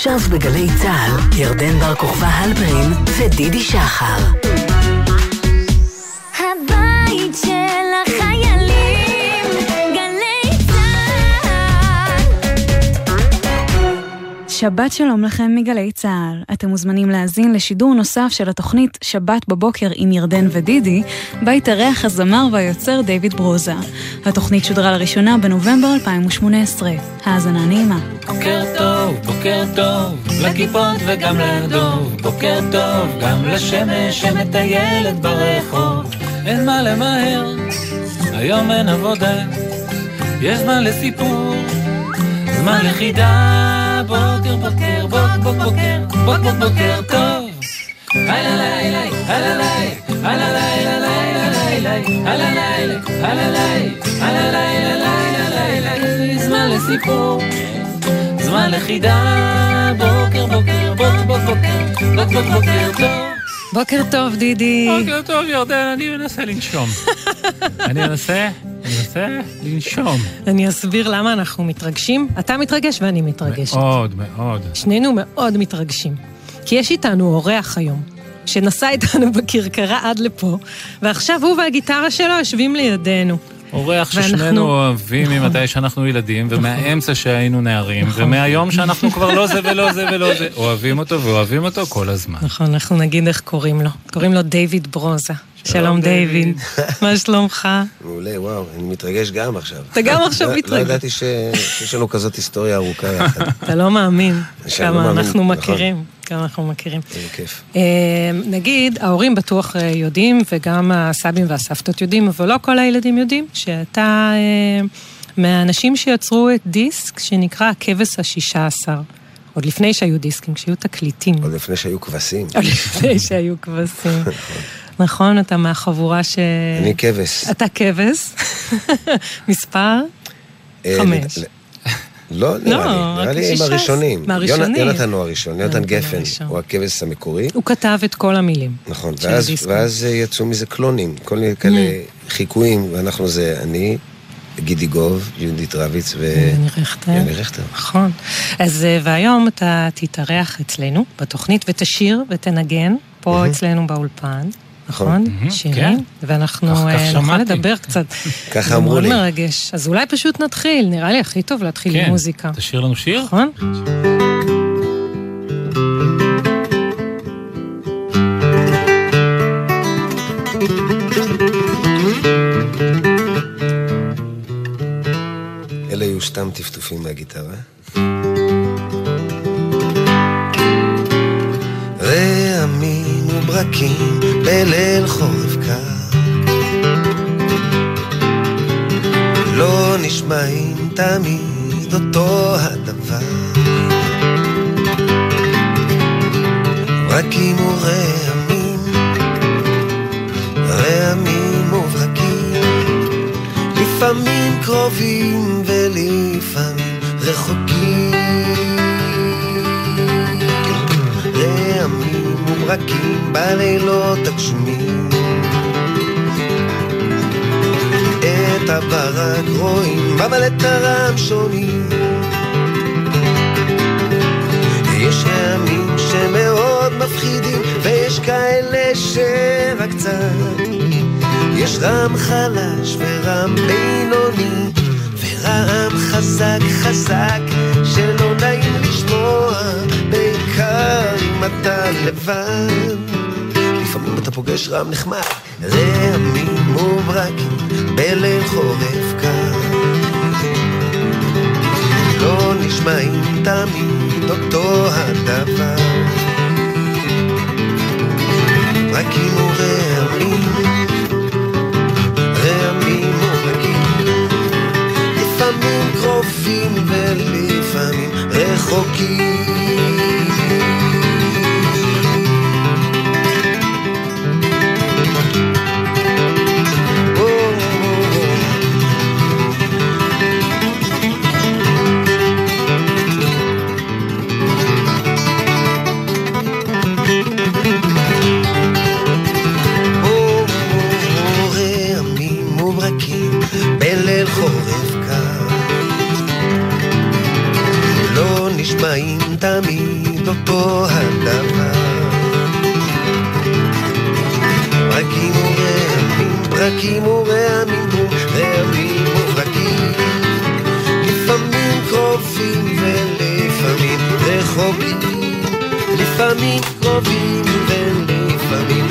עכשיו בגלי צה"ל, ירדן בר כוכבא הלפרין ודידי שחר. הבית של שבת שלום לכם מגלי צה"ל. אתם מוזמנים להאזין לשידור נוסף של התוכנית שבת בבוקר עם ירדן ודידי, בה התארח הזמר והיוצר דיוויד ברוזה. התוכנית שודרה לראשונה בנובמבר 2018. האזנה נעימה. בוקר טוב, בוקר טוב, לכיפות וגם לדוב. בוקר טוב, גם לשמש שמטיילת ברחוב. אין מה למהר, היום אין עבודה. יש זמן לסיפור, זמן לחידה. בוקר, בוקר, בוק, בוק, בוקר, בוק, בוק, בוקר טוב. הלא לילה, הלא לילה, הלא לילה, לילה, לילה, הלא לילה, הלא לילה, הלא לילה, לילה, לילה, זמן לסיפור. זמן לחידה, בוקר בוקר, בוק בוק בוקר, בוק בוק בוקר טוב. בוקר טוב, דידי. בוקר טוב ירדן, אני מנסה לנשום. אני מנסה, אני מנסה לנשום. אני אסביר למה אנחנו מתרגשים. אתה מתרגש ואני מתרגשת. מאוד מאוד. שנינו מאוד מתרגשים. כי יש איתנו אורח היום, שנסע איתנו בכרכרה עד לפה, ועכשיו הוא והגיטרה שלו יושבים לידינו. אורח ששנינו אוהבים ממתי שאנחנו ילדים, ומהאמצע שהיינו נערים, ומהיום שאנחנו כבר לא זה ולא זה ולא זה. אוהבים אותו ואוהבים אותו כל הזמן. נכון, אנחנו נגיד איך קוראים לו. קוראים לו דיוויד ברוזה. שלום דיוויד. מה שלומך? מעולה, וואו, אני מתרגש גם עכשיו. אתה גם עכשיו לא- מתרגש. לא ידעתי שיש לנו כזאת היסטוריה ארוכה יחד. אתה לא מאמין לא כמה מאמין, אנחנו נכון. מכירים. כמה אנחנו מכירים. איזה כיף. אה, נגיד, ההורים בטוח אה, יודעים, וגם הסבים והסבתות יודעים, אבל לא כל הילדים יודעים, שאתה אה, מהאנשים שיצרו את דיסק שנקרא הכבש השישה עשר. עוד לפני שהיו דיסקים, כשהיו תקליטים. עוד לפני שהיו כבשים. עוד לפני שהיו כבשים. נכון, אתה מהחבורה ש... אני כבש. אתה כבש. מספר? חמש. לא, נראה לי, רק נראה לי הם הראשונים. מהראשונים. יונ- יונתן הוא הראשון, יונתן גפן. הוא הכבש המקורי. הוא כתב את כל המילים. נכון, ואז- יצאו מזה קלונים, כל מיני כאלה חיקויים, ואנחנו זה אני, גידי גוב, יהודית רביץ יוני רכטר. ויוני רכטר. נכון. אז אה, והיום אתה תתארח אצלנו בתוכנית ותשיר ותנגן פה אצלנו באולפן. נכון? מהמם, שירים, כן. ואנחנו אה, נוכל. לדבר קצת. ככה זה אמרו מאוד לי. מרגש. אז אולי פשוט נתחיל, נראה לי הכי טוב להתחיל עם כן, מוזיקה. תשאיר לנו שיר? נכון? אלה היו סתם טפטופים מהגיטרה. וברקים בליל חורף קר. לא נשמעים תמיד אותו הדבר. ברקים ורעמים רעמים וברקים לפעמים קרובים ולפעמים רחוקים. וברקים בלילות הגשומים. את הברק רואים, אבל את הרם שונים. יש רעמים שמאוד מפחידים, ויש כאלה שרק קצת. יש רעם חלש ורעם בינוני, ורעם חזק חזק, שלא נעים לשמוע, בעיקר אם אתה לבד. לפעמים אתה פוגש רעם נחמד, רעמים וברקים, בליל חורף קר. לא נשמעים תמיד אותו הדבר. ברקים ורעמים רעמים וברקים, לפעמים קרובים ולפעמים רחוקים. תמיד אותו הדבר. ברקים ורעמים, ברקים ורעמים ורעמים וברקים. לפעמים קרובים ולפעמים רחוקים. לפעמים קרובים ולפעמים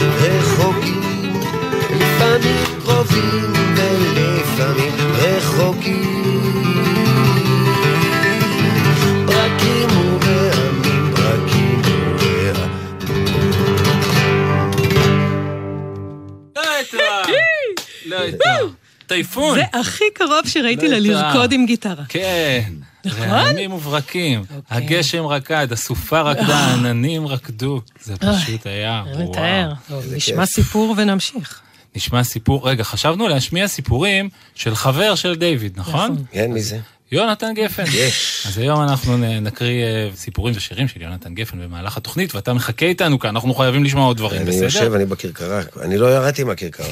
טייפון. זה הכי קרוב שראיתי לה. לרקוד עם גיטרה. כן. רעמים וברקים. הגשם רקד, הסופה רקדה, העננים רקדו. זה פשוט היה, וואו. נשמע סיפור ונמשיך. נשמע סיפור, רגע, חשבנו להשמיע סיפורים של חבר של דיוויד, נכון? כן, מי זה? יונתן גפן. יש. אז היום אנחנו נקריא אה, סיפורים ושירים של יונתן גפן במהלך התוכנית, ואתה מחכה איתנו כאן, אנחנו חייבים לשמוע עוד דברים, אני יושב, בסדר? אני בכרכרה. אני לא ירדתי מהכרכרה.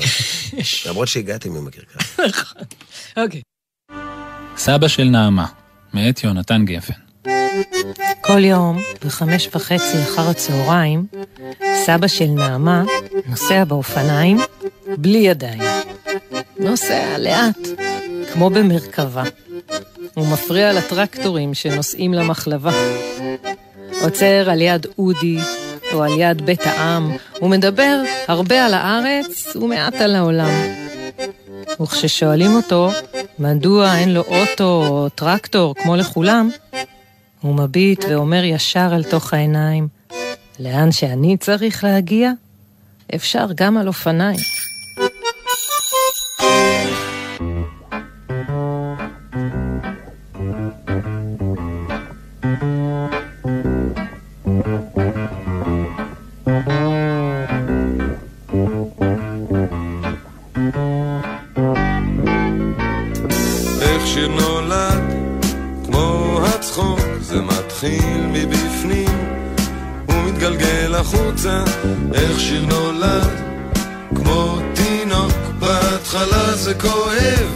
למרות שהגעתי מהכרכרה. אוקיי. סבא של נעמה, מאת יונתן גפן. כל יום, בחמש וחצי אחר הצהריים, סבא של נעמה נוסע באופניים בלי ידיים. נוסע לאט, כמו במרכבה. הוא מפריע לטרקטורים שנוסעים למחלבה. עוצר על יד אודי או על יד בית העם, הוא מדבר הרבה על הארץ ומעט על העולם. וכששואלים אותו מדוע אין לו אוטו או טרקטור כמו לכולם, הוא מביט ואומר ישר אל תוך העיניים, לאן שאני צריך להגיע, אפשר גם על אופניים. שיר נולד, כמו הצחוק, זה מתחיל מבפנים ומתגלגל החוצה. איך שיר נולד, כמו תינוק, בהתחלה זה כואב,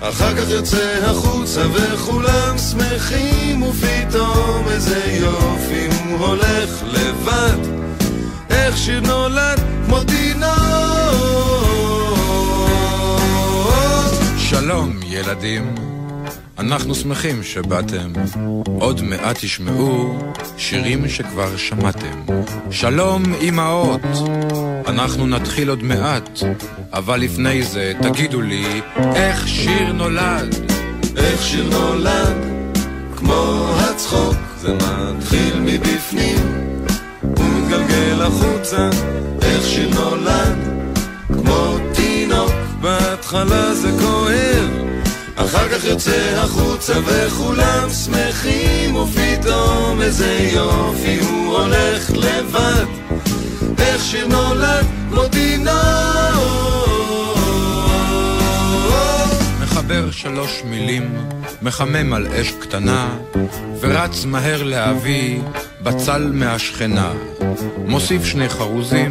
אחר כך יוצא החוצה וכולם שמחים, ופתאום איזה יופי הוא הולך לבד. איך שיר נולד, כמו תינוק. שלום, ילדים. אנחנו שמחים שבאתם. עוד מעט תשמעו שירים שכבר שמעתם. שלום, אמהות. אנחנו נתחיל עוד מעט, אבל לפני זה תגידו לי איך שיר נולד. איך שיר נולד, כמו הצחוק, זה מתחיל מבפנים, ומתגלגל החוצה, איך שיר נולד, כמו תינוק, בהתחלה זה כואב, אחר כך יוצא החוצה וכולם שמחים, ופתאום איזה יופי הוא הולך לבד, איך שיר נולד, כמו תינוק. מחבר שלוש מילים, מחמם על אש קטנה, ורץ מהר להביא בצל מהשכנה. מוסיף שני חרוזים,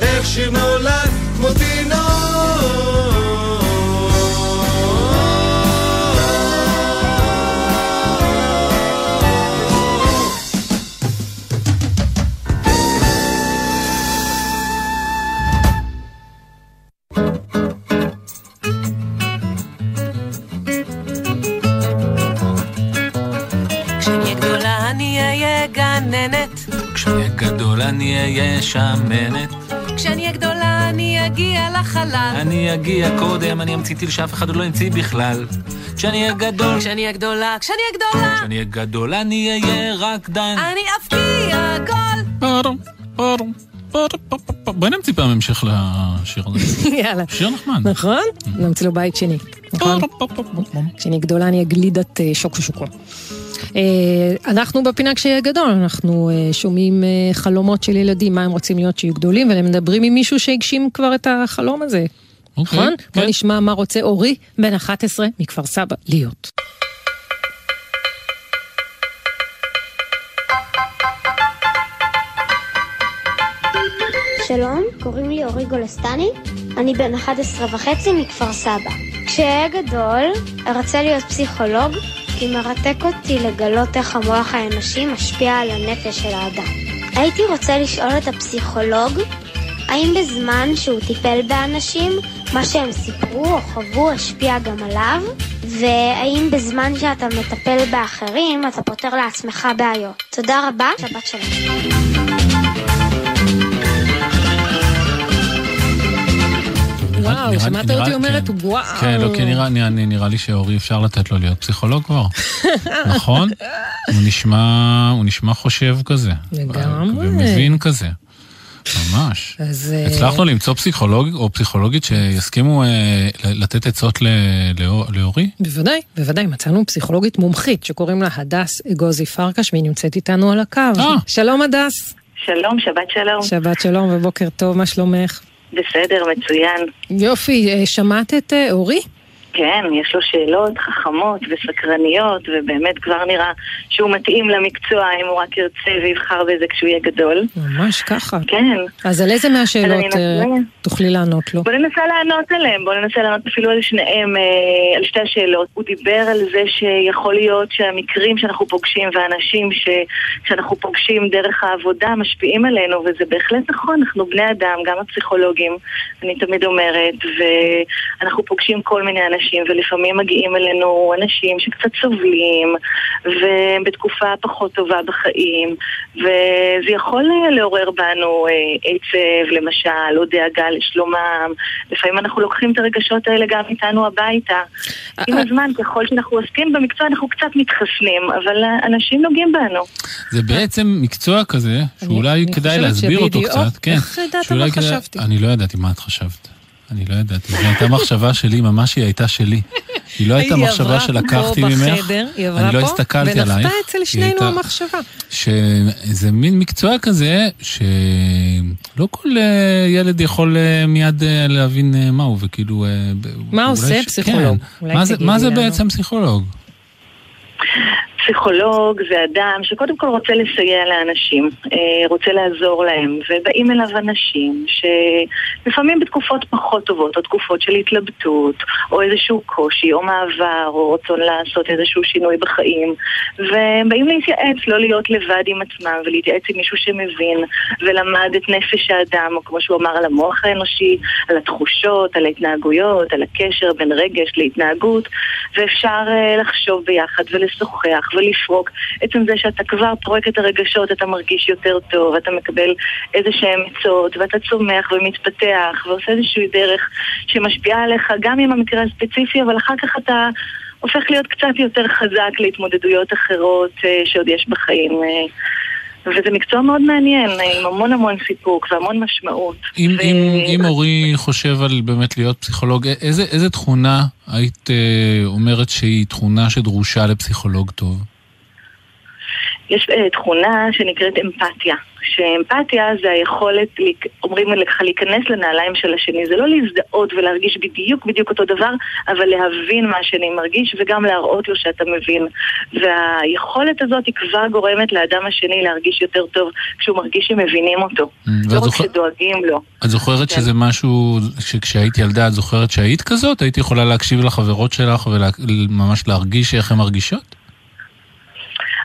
איך שיר נולד כמו תינוק גננת, כשאהיה גדול אני אהיה שמנת, כשאני אהיה גדולה אני אגיע לחלל. אני אגיע קודם, אני המציא טיל שאף אחד עוד לא המציא בכלל. כשאני אהיה גדול, כשאני אהיה גדולה, כשאני אהיה גדולה, כשאני אהיה גדול אני אהיה רקדן. אני אבקיע גול. פרום. בואי נמציא פעם המשך לשיר הזה. יאללה. שיר נחמד. נכון? נמציא לו בית שני, נכון? כשאני גדולה אני אהיה גלידת אה, שוקו שוקו. אה, אנחנו בפינה כשיהיה גדול, אנחנו אה, שומעים אה, חלומות של ילדים, מה הם רוצים להיות שיהיו גדולים, ומדברים עם מישהו שהגשים כבר את החלום הזה. אוקיי, נכון? כן. בוא נשמע מה רוצה אורי, בן 11, מכפר סבא, להיות. שלום, קוראים לי אורי גולסטני, אני בן 11 וחצי מכפר סבא. כשאהיה גדול, ארצה להיות פסיכולוג, כי מרתק אותי לגלות איך המוח האנושי משפיע על הנפש של האדם. הייתי רוצה לשאול את הפסיכולוג, האם בזמן שהוא טיפל באנשים, מה שהם סיפרו או חוו השפיע גם עליו? והאם בזמן שאתה מטפל באחרים, אתה פותר לעצמך בעיות? תודה רבה, שבת שלום. וואו, שמעת אותי אומרת כן. וואו. כן, לא, כי נראה, נראה, נראה לי שאורי אפשר לתת לו להיות פסיכולוג כבר, נכון? הוא נשמע, הוא נשמע חושב כזה. לגמרי. ומבין כזה. ממש. אז... אה, הצלחנו למצוא פסיכולוג או פסיכולוגית שיסכימו אה, לתת עצות ל- לאור- לאורי? בוודאי, בוודאי, מצאנו פסיכולוגית מומחית שקוראים לה הדס אגוזי פרקש והיא נמצאת איתנו על הקו. אה. שלום הדס. שלום, שבת שלום. שבת שלום ובוקר טוב, מה שלומך? בסדר, מצוין. יופי, אה, שמעת את אה, אורי? כן, יש לו שאלות חכמות וסקרניות, ובאמת כבר נראה שהוא מתאים למקצוע אם הוא רק ירצה ויבחר בזה כשהוא יהיה גדול. ממש ככה. כן. אז על איזה מהשאלות אנסה. תוכלי לענות לו? בוא ננסה לענות עליהם, בוא ננסה לענות אפילו על שניהם, אה, על שתי השאלות. הוא דיבר על זה שיכול להיות שהמקרים שאנחנו פוגשים והאנשים ש, שאנחנו פוגשים דרך העבודה משפיעים עלינו, וזה בהחלט נכון, אנחנו בני אדם, גם הפסיכולוגים, אני תמיד אומרת, ואנחנו פוגשים כל מיני אנשים, ולפעמים מגיעים אלינו אנשים שקצת סובלים, והם בתקופה פחות טובה בחיים, וזה יכול אה, לעורר בנו אה, עצב, למשל, או דאגה לשלומם. לפעמים אנחנו לוקחים את הרגשות האלה גם איתנו הביתה. עם הזמן, ככל שאנחנו עוסקים במקצוע, אנחנו קצת מתחסנים, אבל אה, אנשים נוגעים בנו. זה בעצם מקצוע כזה, שאולי כדאי להסביר אותו קצת. כן. איך ידעת מה חשבתי? אני לא ידעתי מה את חשבת. אני לא ידעתי. זו הייתה מחשבה שלי, ממש היא הייתה שלי. היא לא הייתה מחשבה שלקחתי ממך. בחדר, היא עברה אני לא פה, הסתכלתי עלייך. ונפתה אצל שנינו המחשבה. שזה מין מקצוע כזה, שלא כל אה, ילד יכול אה, מיד אה, להבין אה, מהו, וכאילו... מה עושה ש- פסיכולוג? כן. מה זה- מה. בעצם פסיכולוג? פסיכולוג זה אדם שקודם כל רוצה לסייע לאנשים, אה, רוצה לעזור להם, ובאים אליו אנשים שלפעמים בתקופות פחות טובות, או תקופות של התלבטות, או איזשהו קושי, או מעבר, או רצון לעשות איזשהו שינוי בחיים, והם באים להתייעץ, לא להיות לבד עם עצמם, ולהתייעץ עם מישהו שמבין, ולמד את נפש האדם, או כמו שהוא אמר, על המוח האנושי, על התחושות, על ההתנהגויות, על הקשר בין רגש להתנהגות, ואפשר אה, לחשוב ביחד ולשוחח ולפרוק. עצם זה שאתה כבר פורק את הרגשות, אתה מרגיש יותר טוב, אתה מקבל איזה שהם עצות, ואתה צומח ומתפתח, ועושה איזושהי דרך שמשפיעה עליך גם עם המקרה הספציפי, אבל אחר כך אתה הופך להיות קצת יותר חזק להתמודדויות אחרות אה, שעוד יש בחיים. אה. וזה מקצוע מאוד מעניין, עם המון המון סיפוק והמון משמעות. אם, ו- אם, אם אורי חושב על באמת להיות פסיכולוג, איזה, איזה תכונה היית אה, אומרת שהיא תכונה שדרושה לפסיכולוג טוב? יש אה, תכונה שנקראת אמפתיה, שאמפתיה זה היכולת, אומרים לך להיכנס לנעליים של השני, זה לא להזדהות ולהרגיש בדיוק בדיוק אותו דבר, אבל להבין מה השני מרגיש וגם להראות לו שאתה מבין. והיכולת הזאת היא כבר גורמת לאדם השני להרגיש יותר טוב כשהוא מרגיש שמבינים אותו. Mm, לא רק זוכר- שדואגים לו. את זוכרת כן. שזה משהו שכשהיית ילדה את זוכרת שהיית כזאת? היית יכולה להקשיב לחברות שלך וממש להרגיש איך הן מרגישות?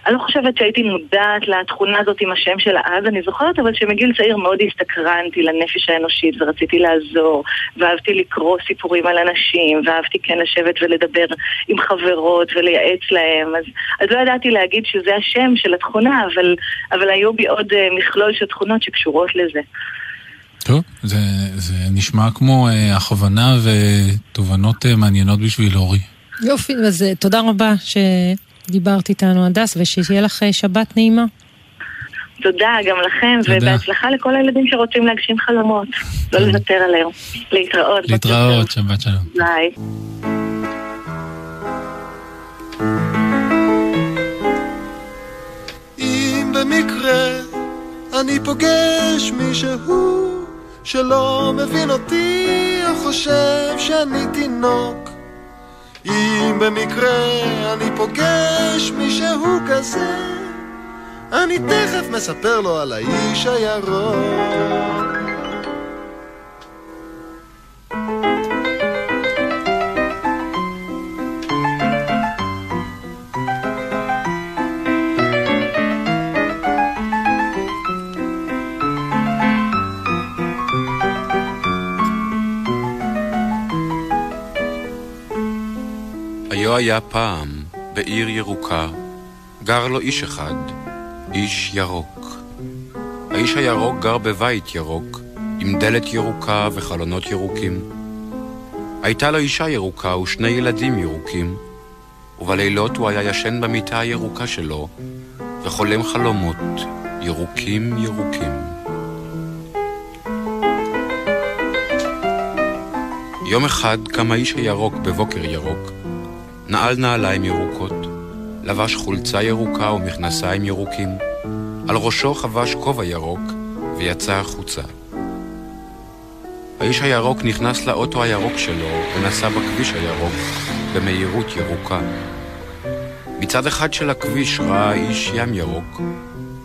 אני לא חושבת שהייתי מודעת לתכונה הזאת עם השם שלה אז, אני זוכרת אבל שמגיל צעיר מאוד הסתקרנתי לנפש האנושית ורציתי לעזור, ואהבתי לקרוא סיפורים על אנשים, ואהבתי כן לשבת ולדבר עם חברות ולייעץ להם, אז, אז לא ידעתי להגיד שזה השם של התכונה, אבל, אבל היו בי עוד אה, מכלול של תכונות שקשורות לזה. טוב, זה, זה נשמע כמו אה, הכוונה ותובנות אה, מעניינות בשביל אורי. יופי, אז אה, תודה רבה שדיברת איתנו, הדס, ושתהיה לך אה, שבת נעימה. תודה גם לכם, תודה. ובהצלחה לכל הילדים שרוצים להגשים חלומות. לא לוותר עליהם. להתראות. להתראות, טוב. שבת שלום. ביי. במקרה אני פוגש מישהו שלא מבין אותי או חושב שאני תינוק אם במקרה אני פוגש מישהו כזה אני תכף מספר לו על האיש הירוק היה היה פעם, בעיר ירוקה, גר לו איש אחד, איש ירוק. האיש הירוק גר בבית ירוק, עם דלת ירוקה וחלונות ירוקים. הייתה לו אישה ירוקה ושני ילדים ירוקים, ובלילות הוא היה ישן במיטה הירוקה שלו, וחולם חלומות ירוקים ירוקים. יום אחד קם האיש הירוק בבוקר ירוק, נעל נעליים ירוקות, לבש חולצה ירוקה ומכנסיים ירוקים, על ראשו חבש כובע ירוק ויצא החוצה. האיש הירוק נכנס לאוטו הירוק שלו ונסע בכביש הירוק במהירות ירוקה. מצד אחד של הכביש ראה האיש ים ירוק,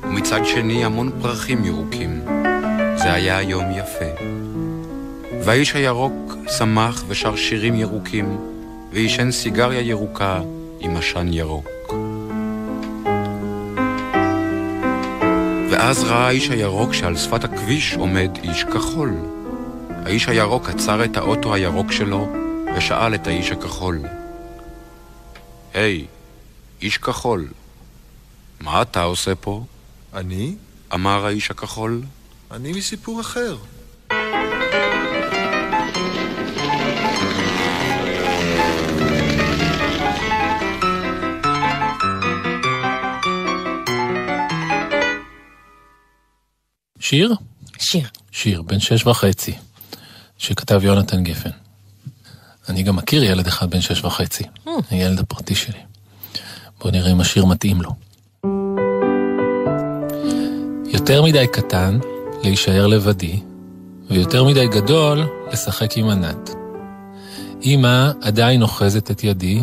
ומצד שני המון פרחים ירוקים. זה היה יום יפה. והאיש הירוק שמח ושר שירים ירוקים, ועישן סיגריה ירוקה עם עשן ירוק. ואז ראה האיש הירוק שעל שפת הכביש עומד איש כחול. האיש הירוק עצר את האוטו הירוק שלו ושאל את האיש הכחול: היי, hey, איש כחול, מה אתה עושה פה? אני? אמר האיש הכחול. אני מסיפור אחר. שיר? שיר. שיר, בן שש וחצי, שכתב יונתן גפן. אני גם מכיר ילד אחד בן שש וחצי, הילד הפרטי שלי. בואו נראה אם השיר מתאים לו. יותר מדי קטן להישאר לבדי, ויותר מדי גדול לשחק עם ענת. אמא עדיין אוחזת את ידי,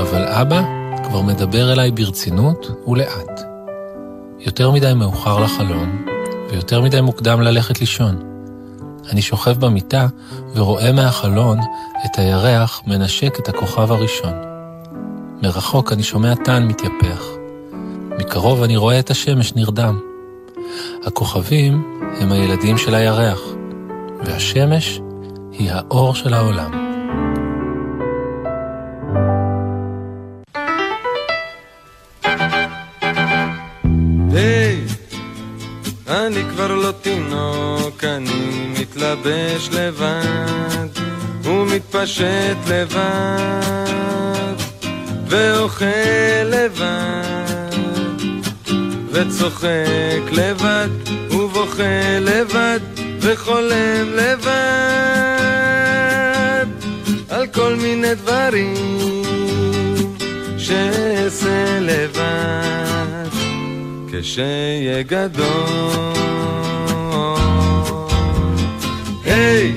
אבל אבא כבר מדבר אליי ברצינות ולאט. יותר מדי מאוחר לחלום, ויותר מדי מוקדם ללכת לישון. אני שוכב במיטה ורואה מהחלון את הירח מנשק את הכוכב הראשון. מרחוק אני שומע טן מתייפח. מקרוב אני רואה את השמש נרדם. הכוכבים הם הילדים של הירח, והשמש היא האור של העולם. מתלבש לבד, ומתפשט לבד, ואוכל לבד, וצוחק לבד, ובוכה לבד, וחולם לבד, על כל מיני דברים שאעשה לבד. כשהיה גדול. היי,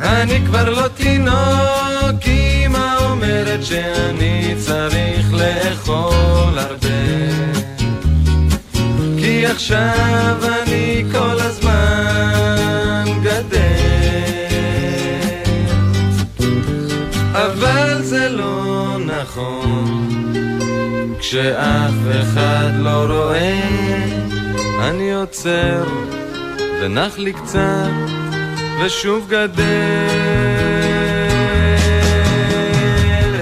אני כבר לא תינוק, אמא אומרת שאני צריך לאכול הרבה. כי עכשיו אני כל הזמן גדל. אבל זה לא נכון. כשאף אחד לא רואה, אני עוצר ונח לי קצת ושוב גדל.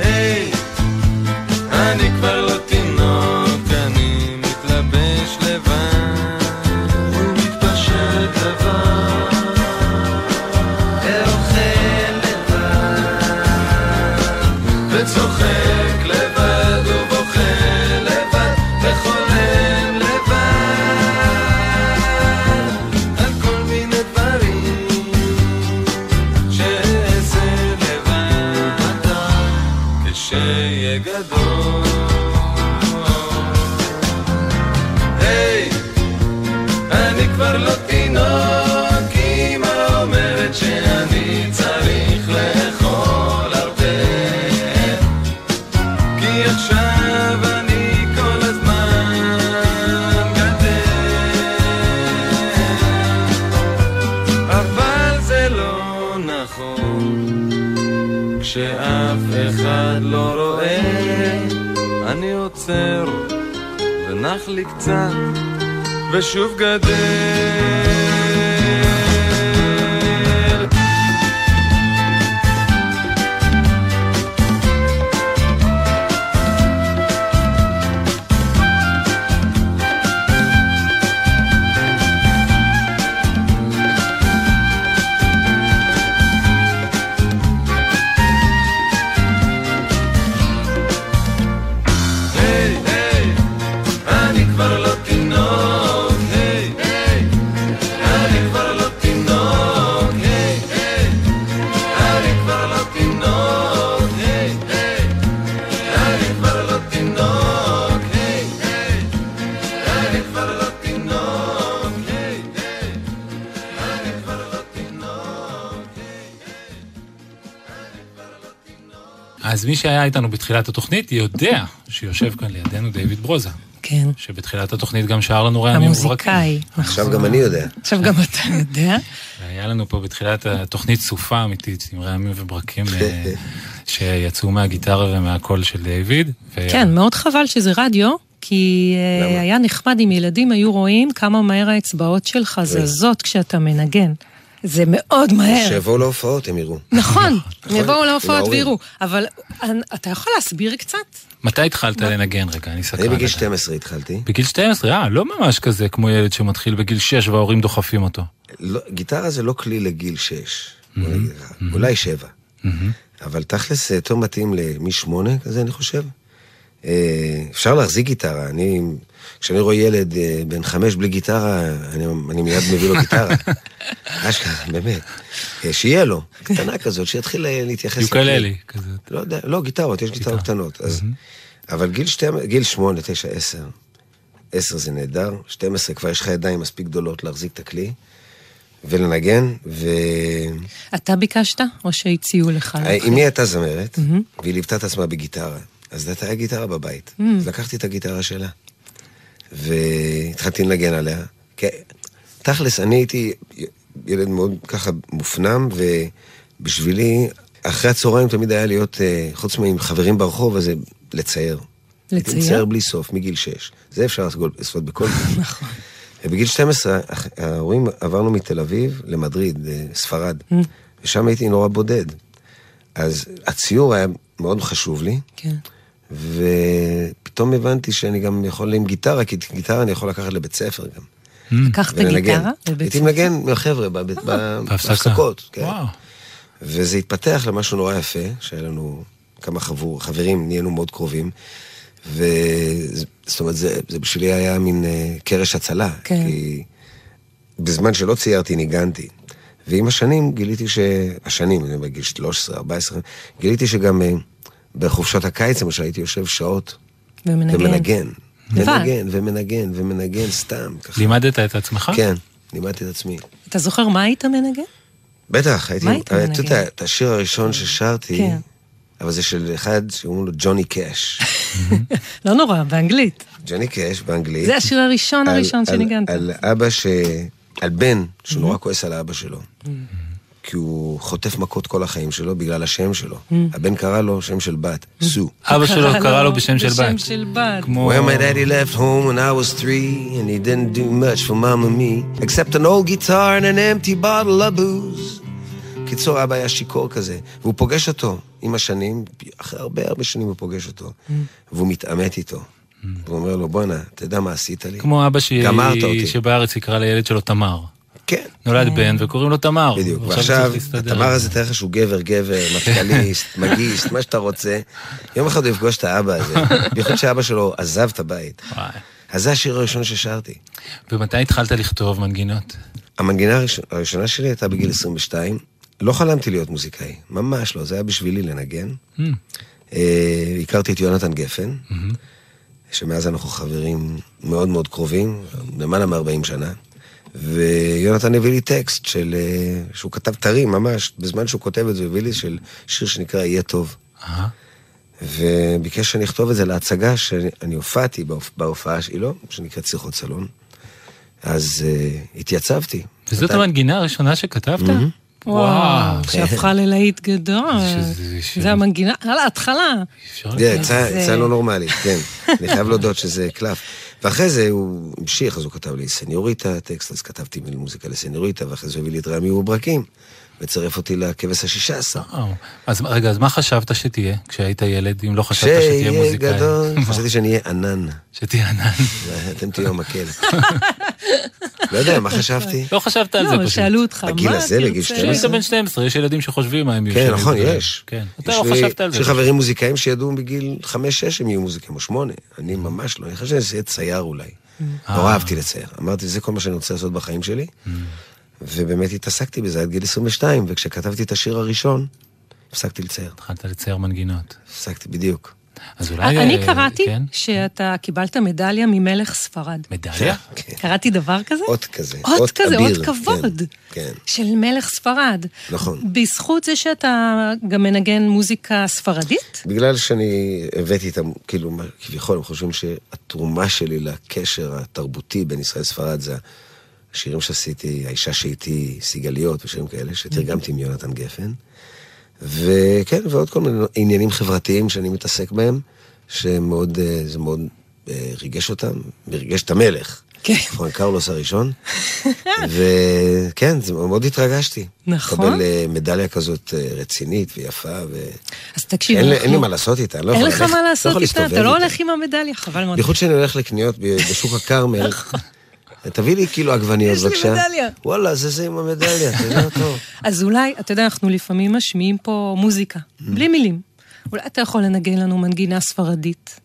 היי, אני כבר לא תינוק, אני מתלבש לבד ומתפשט לבד, ואוכל לבד, וצוחק לי קצת, ושוב גדל. מי שהיה איתנו בתחילת התוכנית יודע שיושב כאן לידינו דיוויד ברוזה. כן. שבתחילת התוכנית גם שר לנו רעמים וברקים. המוזיקאי. עכשיו גם אני יודע. עכשיו גם אתה יודע. היה לנו פה בתחילת התוכנית סופה אמיתית עם רעמים וברקים אה, שיצאו מהגיטרה ומהקול של דיוויד. כן, מאוד חבל שזה רדיו, כי אה, היה נחמד אם ילדים היו רואים כמה מהר האצבעות שלך זזות כשאתה מנגן. זה מאוד מהר. שיבואו להופעות, הם יראו. נכון, הם יבואו להופעות. ויראו. אבל אתה יכול להסביר קצת? מתי התחלת לנגן רגע? אני סקרן. אני בגיל לדעת. 12 התחלתי. בגיל 12, אה, לא ממש כזה כמו ילד שמתחיל בגיל 6 וההורים דוחפים אותו. לא, גיטרה זה לא כלי לגיל 6, בוא נגיד ככה. אולי 7. אבל תכלס זה יותר מתאים למ-8 כזה, אני חושב. אה, אפשר להחזיק גיטרה. אני, כשאני רואה ילד אה, בן חמש בלי גיטרה, אני, אני מיד מביא לו גיטרה. אשכרה, באמת. אה, שיהיה לו, קטנה כזאת, שיתחיל אה, להתייחס... יוקללי. כזה. לא יודע, לא, גיטרות, יש גיטרות קטנות. אז, אבל גיל, שתי, גיל 8, 9, 10, 10 זה נהדר, 12 כבר יש לך ידיים מספיק גדולות להחזיק את הכלי ולנגן, ו... אתה ביקשת, או שהציעו לך? אמי הייתה זמרת, מהמם. והיא ליוותה את עצמה בגיטרה. אז הייתה גיטרה בבית. Mm. אז לקחתי את הגיטרה שלה, והתחלתי לנגן עליה. כן, תכלס, אני הייתי ילד מאוד ככה מופנם, ובשבילי, אחרי הצהריים תמיד היה להיות, אה, חוץ מעם חברים ברחוב, אז זה לצייר. לצייר? מצייר בלי סוף, מגיל 6. זה אפשר לעשות- בכל גיל. נכון. ובגיל 12, הח- ההורים עברנו מתל אביב למדריד, אה, ספרד, Mm. ושם הייתי נורא בודד. אז הציור היה מאוד חשוב לי, כן. ופתאום הבנתי שאני גם יכול עם גיטרה, כי גיטרה אני יכול לקחת לבית ספר גם. לקחת. גיטרה הייתי? מנגן עם החבר'ה בב- ב- בהפסקה. בהפסקות. כן. וזה התפתח למשהו נורא יפה, שהיה לנו כמה חבור, חברים, נהיינו מאוד קרובים. וזאת אומרת, זה, זה בשבילי היה מין אה, קרש הצלה. כן. כי בזמן שלא ציירתי, ניגנתי. ועם השנים גיליתי ש... השנים, אני בגיל 13, 14, גיליתי שגם אה, בחופשות הקיץ, למשל, הייתי יושב שעות ומנגן. ומנגן. לבד. מנגן ומנגן ומנגן סתם. ככה. לימדת את עצמך? כן, לימדתי את עצמי. אתה זוכר מה היית מנגן? בטח, הייתי... מה היית מנגן? אתה יודע, את השיר הראשון ששרתי, כן. אבל זה של אחד שקוראים לו ג'וני קאש. לא נורא, באנגלית. ג'וני קאש באנגלית. זה השיר הראשון הראשון שניגנת. על אבא ש... על בן שהוא Mm-hmm. נורא כועס על אבא שלו. כי הוא חוטף מכות כל החיים שלו בגלל השם שלו. Mm-hmm. הבן קרא לו שם של בת, סו. אבא שלו קרא לו בשם של בשם בת. של בת. כמו... Well, my daddy left home when I was three, and he didn't do much for mom and me, except an old guitar and an empty bottle of booze. קיצור, אבא היה שיכור כזה, והוא פוגש אותו עם השנים, אחרי הרבה הרבה שנים הוא פוגש אותו, והוא מתעמת איתו. והוא אומר לו, בואנה, אתה יודע מה עשית לי? כמו אבא. שבארץ יקרא לילד שלו תמר. כן. נולד בן וקוראים לו תמר. בדיוק, ועכשיו התמר הזה, תאר לך שהוא גבר, גבר, מטכליסט, מגיסט, מה שאתה רוצה. יום אחד הוא יפגוש את האבא הזה, בייחוד שאבא שלו עזב את הבית. אז זה השיר הראשון ששרתי. ומתי התחלת לכתוב מנגינות? המנגינה הראשונה, שלי הייתה בגיל 22. לא חלמתי להיות מוזיקאי, ממש לא, זה היה בשבילי לנגן. Hmm. אה, הכרתי את יונתן גפן, שמאז אנחנו חברים מאוד מאוד קרובים, למעלה מ-40 שנה. ויונתן הביא לי טקסט של... אה, שהוא כתב טרי ממש, בזמן שהוא כותב את זה, הוא הביא לי של שיר שנקרא "יהיה טוב". וביקש שאני אכתוב את זה להצגה שאני הופעתי בהופ- בהופעה שלו, לא, שנקראת שיחות סלון. אז uh, התייצבתי. וזאת אתה- המנגינה הראשונה שכתבת? מהמם. וואו. שהפכה ללהיט גדול. זה המנגינה, על ההתחלה. זה- יצא לא נורמלי, כן. אני חייב להודות שזה קלף. ואחרי זה הוא המשיך, אז הוא כתב לי סניוריטה טקסט, אז כתבתי מוזיקה לסניוריטה, ואחרי זה הביא לי את רמי וברקים, וצירף אותי לכבש השישה עשר. אז רגע, אז מה חשבת שתהיה כשהיית ילד, אם לא חשבת שתהיה שיהיה מוזיקאי? גדול, חשבתי שאני אהיה ענן. שתהיה ענן. אתם תהיו המקל. לא יודע, מה חשבתי? לא חשבת על לא, זה פשוט. שאלו אותך, בגיל מה הזה, בגיל תרצה? 12? כשהיית בן 12, יש ילדים שחושבים מה הם יהיו. כן, נכון. יש. כן. אתה יש לא לי- חשבת על יש זה. לי חברים מוזיקאים שידעו בגיל חמש-שש הם יהיו מוזיקאים, או שמונה. אני ממש לא, אני חושב שזה יהיה צייר אולי. אה. נורא אהבתי לצייר. אמרתי, זה כל מה שאני רוצה לעשות בחיים שלי. ובאמת התעסקתי בזה עד גיל 22, וכשכתבתי את השיר הראשון, הפסקתי לצייר. התחלת לצייר מנגינות. הפסקתי בדיוק. אז אולי... אני אה, קראתי כן? שאתה קיבלת מדליה ממלך ספרד. מדליה? קראתי דבר כזה? אות כזה. אות כזה, אות כבוד. כן, כן, של מלך ספרד. נכון. בזכות זה שאתה גם מנגן מוזיקה ספרדית? בגלל שאני הבאתי את ה... כאילו, כביכול, הם חושבים שהתרומה שלי לקשר התרבותי בין ישראל לספרד זה השירים שעשיתי, האישה שאיתי, סיגליות ושירים כאלה, שתרגמתי מיונתן גפן. וכן, ועוד כל מיני עניינים חברתיים שאני מתעסק בהם, שמאוד, אה, זה מאוד אה, ריגש אותם, וריגש את המלך. כן. פרנק קרלוס הראשון. וכן, זה מאוד התרגשתי. נכון. לקבל אה, מדליה כזאת רצינית ויפה, ו... אז תקשיב, אין אנחנו- אין לי מה לעשות איתה, לא אין לך מה לא לעשות איתה, אתה לא. הולך עם המדליה, חבל מאוד. בייחוד שאני הולך לקניות בשוק הכרמל, תביא לי כאילו עגבניות יש לי בבקשה. מדליה. וואלה, זה זה עם המדליה, אתה יודע טוב. אז אולי, אתה יודע, אנחנו לפעמים משמיעים פה מוזיקה, בלי מילים. אולי אתה יכול לנגן לנו מנגינה ספרדית.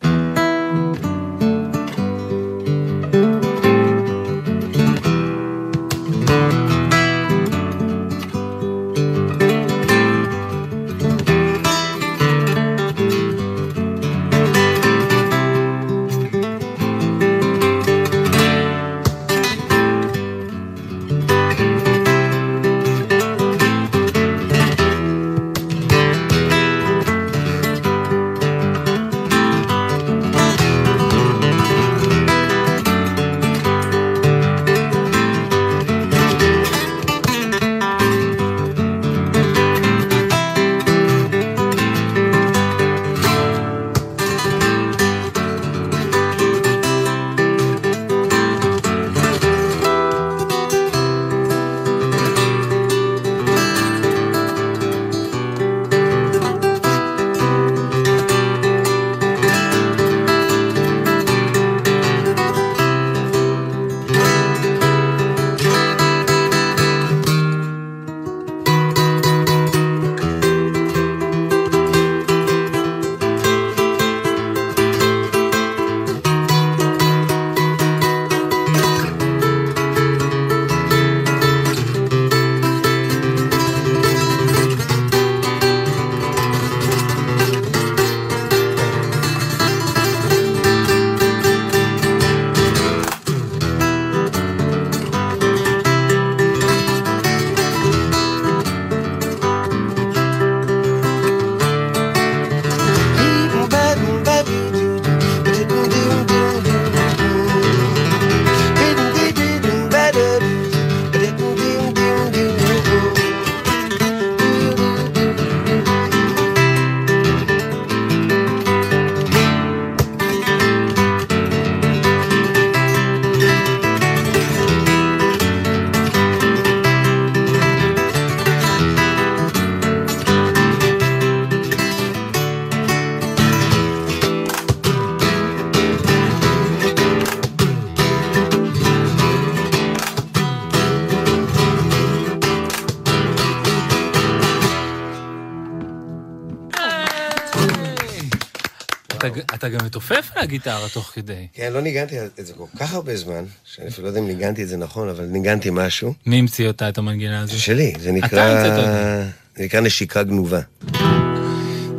אתה- גם מתופף על הגיטרה תוך כדי. כן, לא ניגנתי את זה כל כך הרבה זמן, שאני אפילו לא יודע אם ניגנתי את זה נכון, אבל ניגנתי משהו. מי המציא אותה, את המנגינה הזו? זה שלי, זה אתה נקרא... המצאת אותה. זה נקרא נשיקה גנובה.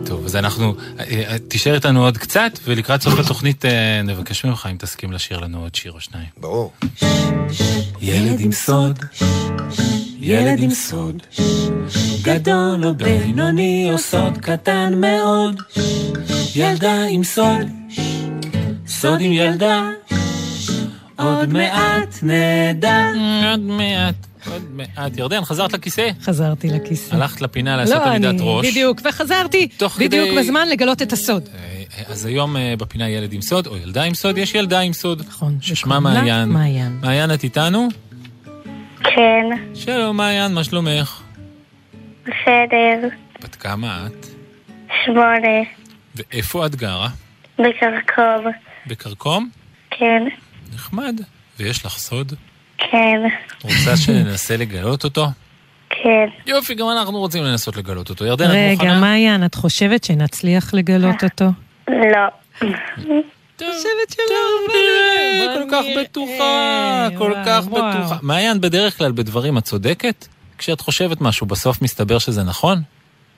טוב, אז אנחנו... תישאר איתנו עוד קצת, ולקראת סוף התוכנית אה, נבקש ממך אם תסכים לשיר לנו עוד שיר או שניים. ברור. ילד עם סוד, ילד עם סוד, גדול או בינוני או סוד קטן מאוד, ילדה עם סוד, סוד עם ילדה, עוד מעט נדע. עוד מעט, עוד מעט. ירדן, חזרת לכיסא? חזרתי לכיסא. הלכת לפינה לעשות לא, עמידת אני- ראש. בדיוק, וחזרתי בדיוק כדי- בזמן לגלות את הסוד. אז היום אה, בפינה ילד עם סוד, או ילדה עם סוד, יש ילדה עם סוד. נכון. ששמה מעיין. מעיין. מעיין, את איתנו? כן, שלום מעיין, מה שלומך? בסדר. בת כמה את? שמונה. ואיפה את גרה? בקרקוב. בכרכום? כן, נחמד. ויש לך סוד? כן, רוצה שננסה לגלות אותו? כן. יופי, גם אנחנו רוצים לנסות לגלות אותו. ירדן, את רגע, מוכנה? מעיין, את חושבת שנצליח לגלות אותו? לא. חושבת שלא, כל כך בטוחה, כל כך בטוחה. מעיין, בדרך כלל בדברים את צודקת? כשאת חושבת משהו, בסוף מסתבר שזה נכון?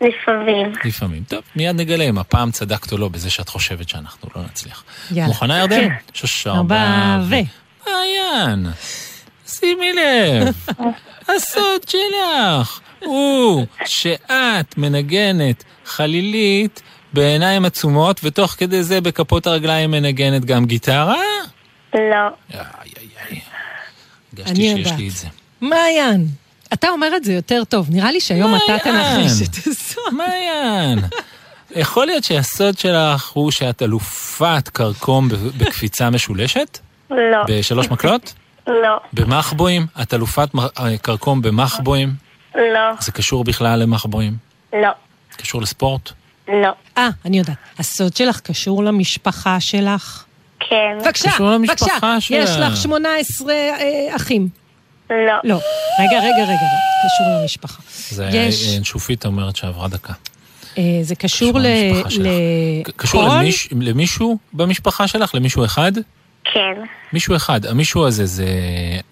לפעמים. לפעמים. טוב, מיד נגלה אם הפעם צדקת או לא בזה שאת חושבת שאנחנו לא נצליח. יאללה. מוכנה ירדן? כן. שש ארבע ו... מעיין, שימי לב, הסוד שלך הוא שאת מנגנת חלילית בעיניים עצומות, ותוך כדי זה בכפות הרגליים מנגנת גם גיטרה? לא. הרגשתי אני שיש יודעת. לי את זה. מעיין, אתה אומר את זה יותר טוב, נראה לי שהיום אתה. תנחש את הסוד. מעיין. יכול להיות שהסוד שלך הוא שאת אלופת כרכום בקפיצה משולשת? לא. בשלוש מקלות? לא. במחבואים? את אלופת מ- אה, כרכום במחבואים? לא. זה קשור בכלל למחבואים? לא. קשור לספורט? לא. אה, אני יודעת. הסוד שלך קשור למשפחה שלך? כן. בבקשה, קשור למשפחה בבקשה. שלה. יש לך 18 אה, אחים. לא. לא. רגע, רגע, רגע, קשור למשפחה. זה יש. אה, שופית אומרת שעברה דקה. אה, זה קשור ל... למשפחה שלך. ל- קשור קול? למיש- למישהו במשפחה שלך? למישהו אחד? כן. מישהו אחד. המישהו הזה זה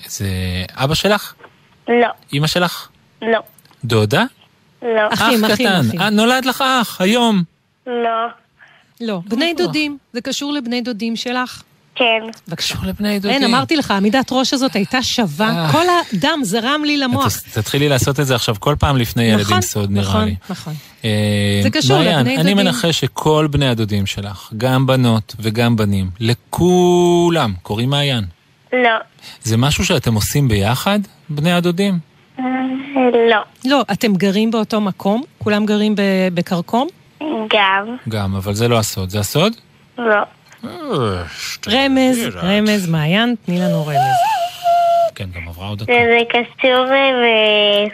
זה אבא שלך? לא. אימא שלך? לא. דודה? לא. אח קטן. אה, נולד לך אח, היום. לא. לא. בני דודים. זה קשור לבני דודים שלך? כן. קשור לבני דודים. אין, אמרתי לך, עמידת ראש הזאת הייתה שווה. אה. כל הדם זרם לי למוח. תתחילי לעשות את זה עכשיו כל פעם לפני ילד נכון, עם סוד, נראה נכון, לי. נכון. אה, זה קשור לבני אני דודים. מנחש שכל בני הדודים שלך, גם בנות וגם בנים, לכולם קוראים מעיין. לא. זה משהו שאתם עושים ביחד, בני הדודים? לא. לא, אתם גרים באותו מקום? כולם גרים ב- בכרכום? גם. גם, אבל זה לא הסוד. זה הסוד? לא. רמז. רמז, מעיין, תני לנו רמז. כן, גם עברה עוד דקה. וזה קשור אה,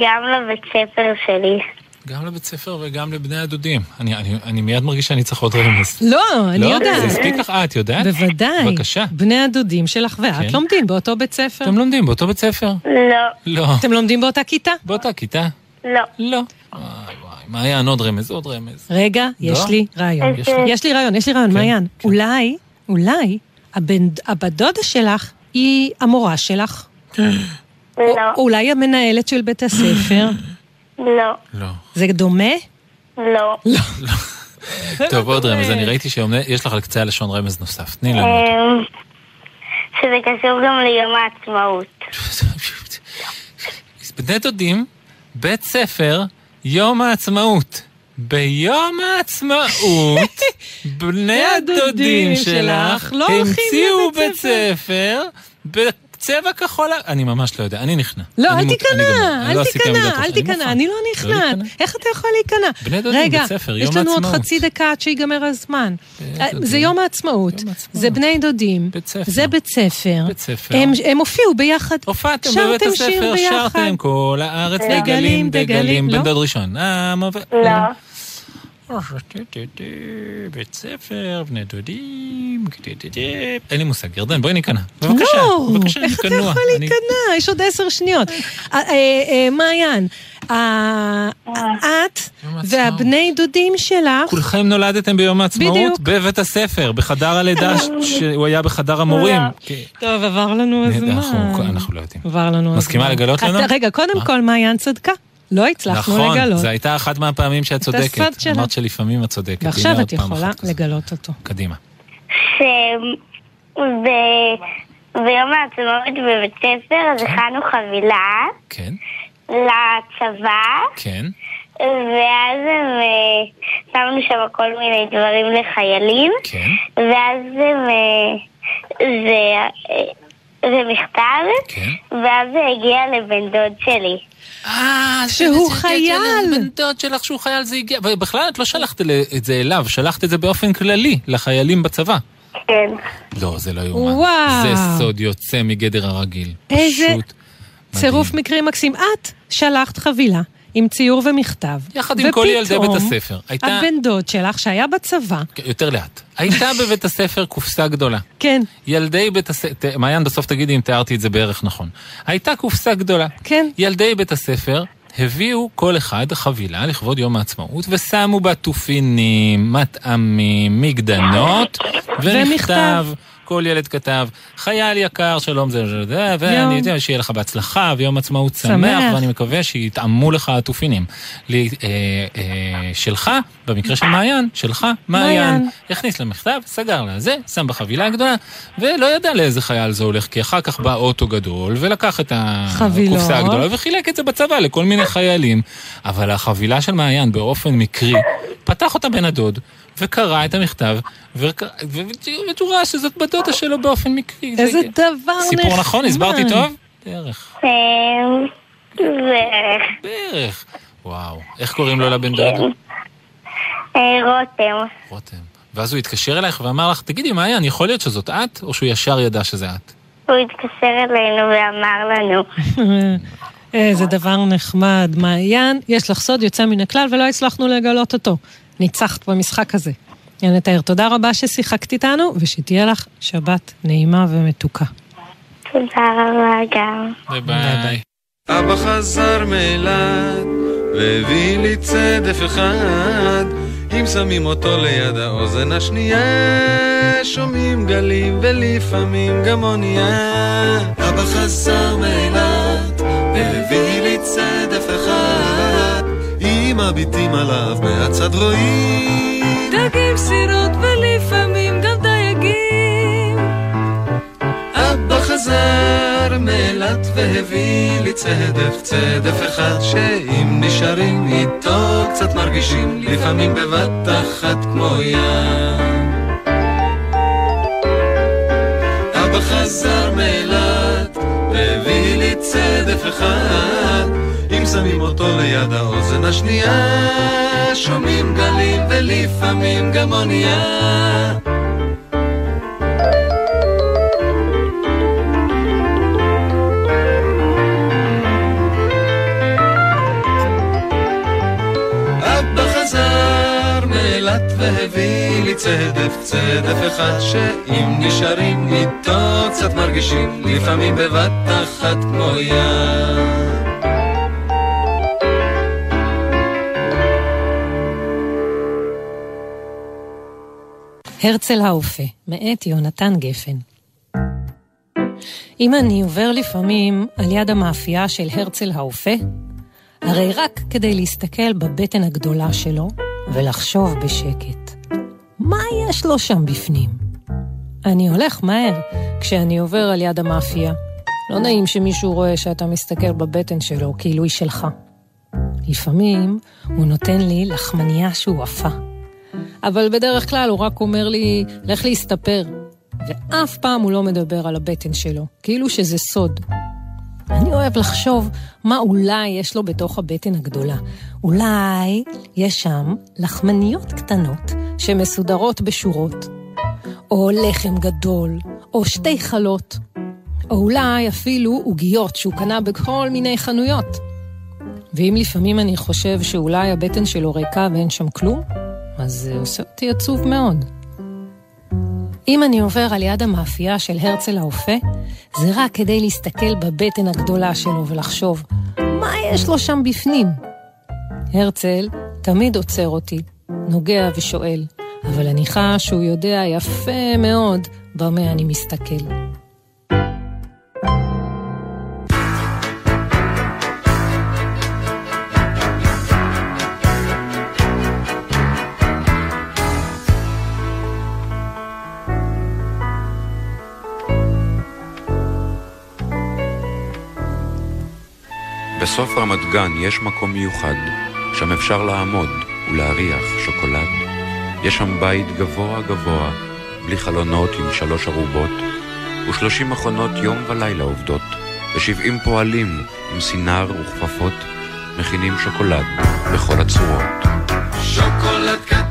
גם לבית ספר שלי. גם לבית ספר וגם לבני הדודים. אני, אני, אני מיד מרגיש שאני צריך עוד רמז. לא, אני לא? יודעת. זה הספיק לך? אה, את יודעת? בוודאי. בבקשה. בני הדודים שלך ואת כן. לומדים באותו בית ספר. אתם לומדים באותו בית ספר? לא. לא. אתם לומדים באותה כיתה? באותה כיתה? לא. לא. מעיין, עוד רמז, עוד רמז. רגע, יש לא? לי רעיון. יש לי רעיון, יש לי רעיון, מעיין. אולי, אולי, הבן- הבת דודה שלך היא המורה שלך. לא. או אולי המנהלת של בית הספר. לא. לא. זה דומה? לא. טוב, עוד רמז. אני ראיתי שיש לך על קצה הלשון רמז נוסף. תני לנו. אמ, שזה קשור גם ליום העצמאות. בני דודים, בית ספר, יום העצמאות. ביום העצמאות, בני הדודים שלך לא המציאו בית ספר בצבע כחול... אני ממש לא יודע, אני נכנע. לא, אל תיכנע, אל לא תיכנע, אל תיכנע. אני לא לא נכנעת. להיכנע. איך אתה יכול להיכנע? בני דודים, רגע, בית ספר, יש יום לנו עוד העצמאות. חצי דקה עד שיגמר הזמן. אה, דודים. זה יום העצמאות, זה בני דודים, זה בית ספר. הם הופיעו ביחד. הופעתם שרתם בבית שיר הספר, ביחד. שרתם כל הארץ דגלים, דגלים, לא? בן דוד ראשון. אה. לא. בית ספר, בני דודים, אין לי מושג, ירדן, בואי ניכנע. בבקשה, בבקשה, איך אתה. יכול להיכנע? יש עוד עשר שניות. אה, אה, אה, מעיין, את והבני דודים שלך, כולכם נולדתם ביום העצמאות. בבית הספר, בחדר הלידה, שהוא היה בחדר המורים. כן. טוב, עבר לנו הזמן. אנחנו לא יודעים. עבר לנו הזמן. מסכימה לגלות לנו? רגע, קודם כל, מעיין צדקה. לא הצלחנו נכון, לגלות. זו הייתה אחת מהפעמים שאת צודקת. הסוד שלה. אמרת שלפעמים את צודקת. ועכשיו את יכולה. לגלות אותו. קדימה. שביום העצמאות בבית ספר אז הכנו חבילה כן, לצבא כן. ואז הם, אה, שמנו שם כל מיני דברים לחיילים כן. ואז הם, אה, זה, אה, זה מכתב כן. ואז זה הגיע לבן דוד שלי אה, שהוא חייל. בן דוד שלך שהוא חייל זה הגיע, ובכלל את לא שלחת את זה אליו, שלחת את זה באופן כללי לחיילים בצבא. כן לא, זה לא יאומן. וואו. זה סוד יוצא מגדר הרגיל. איזה פשוט צירוף מקרים מקסים. את שלחת חבילה עם ציור ומכתב. יחד עם כל ילדי בית הספר. הייתה- הבן דוד שלך שהיה בצבא, יותר לאט. הייתה בבית הספר קופסה גדולה. כן, ילדי בית הספר, מעיין בסוף תגידי אם תיארתי את זה בערך נכון. הייתה קופסה גדולה. כן. ילדי בית הספר הביאו כל אחד חבילה לכבוד יום העצמאות ושמו בה תופינים, מטעמים, מגדנות ומכתב. כל ילד כתב, חייל יקר, שלום זה זה ואני יודע שיהיה לך בהצלחה, ויום עצמאות שמח, שמח. ואני מקווה שיטעמו לך התופינים. לי, אה, אה, שלך, במקרה של מעיין, שלך, מעיין. הכניס למכתב, סגר לה זה, שם בחבילה הגדולה, ולא ידע לאיזה חייל זה הולך, כי אחר כך בא אוטו גדול, ולקח את. הקופסה הגדולה וחילק את זה בצבא לכל מיני חיילים. אבל החבילה של מעיין באופן מקרי, פתח אותה בן הדוד, וקרא את המכתב, וק- ו- והוא ראה שזאת בת דודה שלו באופן מקרי. זה- איזה דבר נחמד. סיפור נכון? הסברתי טוב? בערך. אה, בערך בערך. וואו. איך קוראים לו לבן דוד? אה, רותם רותם. ואז הוא התקשר אלייך ואמר לך, תגידי, מעיין, יכול להיות שזאת את? או שהוא ישר ידע שזה את? הוא התקשר אלינו ואמר לנו איזה דבר נחמד. מעיין, יש לך סוד יוצא מן הכלל ולא הצלחנו לגלות אותו. ניצחת במשחק הזה. ינתאר, תודה רבה ששיחקת איתנו, ושתהיה לך שבת נעימה ומתוקה. תודה רבה גם ביי ביי. אבא חזר מאילת, והביא לי צדף אחד. אם שמים אותו ליד האוזן השנייה, שומעים גלים ולפעמים גם אונייה. אבא חזר מאילת, והביא לי צדף אחד. מביטים עליו מהצד רואים דגים, סירות ולפעמים גם דייגים. אבא חזר מאילת והביא לי צדף, צדף אחד שאם נשארים איתו קצת מרגישים לפעמים בבת אחת כמו ים. אבא חזר מאילת והביא לי צדף אחד שמים אותו ליד האוזן השנייה שומעים גלים ולפעמים גם אונייה והביא לי צדף, צדף אחד שאם נשארים איתו קצת מרגישים לפעמים בבת אחת כמו ים. הרצל האופה, מאת יונתן גפן. אם אני עובר לפעמים על יד המאפייה של הרצל האופה, הרי רק כדי להסתכל בבטן הגדולה שלו ולחשוב בשקט, מה יש לו שם בפנים? אני הולך מהר כשאני עובר על יד המאפייה. לא נעים שמישהו רואה שאתה מסתכל בבטן שלו כאילו היא שלך. לפעמים הוא נותן לי לחמניה שהוא עפה. אבל בדרך כלל הוא רק אומר לי, לך להסתפר. ואף פעם הוא לא מדבר על הבטן שלו, כאילו שזה סוד. אני אוהב לחשוב מה אולי יש לו בתוך הבטן הגדולה. אולי יש שם לחמניות קטנות שמסודרות בשורות, או לחם גדול, או שתי חלות, או אולי אפילו עוגיות שהוא קנה בכל מיני חנויות. ואם לפעמים אני חושב שאולי הבטן שלו ריקה ואין שם כלום, אז זה עושה אותי עצוב מאוד. אם אני עובר על יד המאפייה של הרצל האופה, זה רק כדי להסתכל בבטן הגדולה שלו ולחשוב, מה יש לו שם בפנים? הרצל תמיד עוצר אותי, נוגע ושואל, אבל אני חש שהוא יודע יפה מאוד במה אני מסתכל. בסוף רמת גן יש מקום מיוחד, שם אפשר לעמוד ולהריח שוקולד. יש שם בית גבוה גבוה, בלי חלונות עם שלוש ארובות, ושלושים מכונות יום ולילה עובדות, ושבעים פועלים עם סינר וכפפות, מכינים שוקולד בכל הצורות. שוקולד קטן